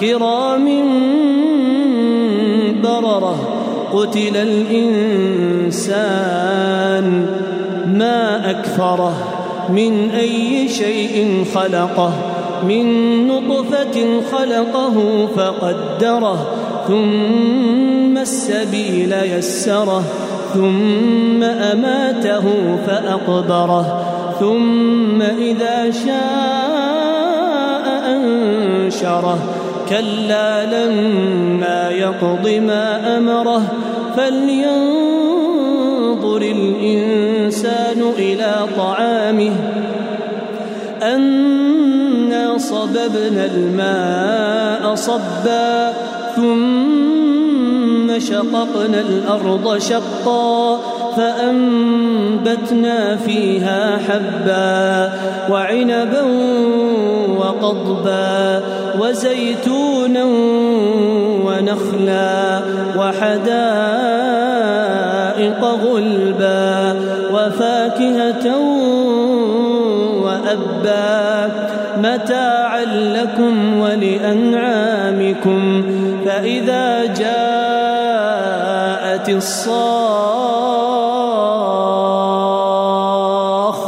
كرام بررة قتل الإنسان ما أكفره من أي شيء خلقه من نطفة خلقه فقدره ثم السبيل يسره ثم أماته فأقبره ثم إذا شاء أنشره. كلا لما يقض ما أمره فلينظر الإنسان إلى طعامه. أنا صببنا الماء صبا ثم شققنا الأرض شقا. فأنبتنا فيها حبا وعنبا وقضبا وزيتونا ونخلا وحدائق غلبا وفاكهة وأبا متاعا لكم ولأنعامكم فإذا جاءت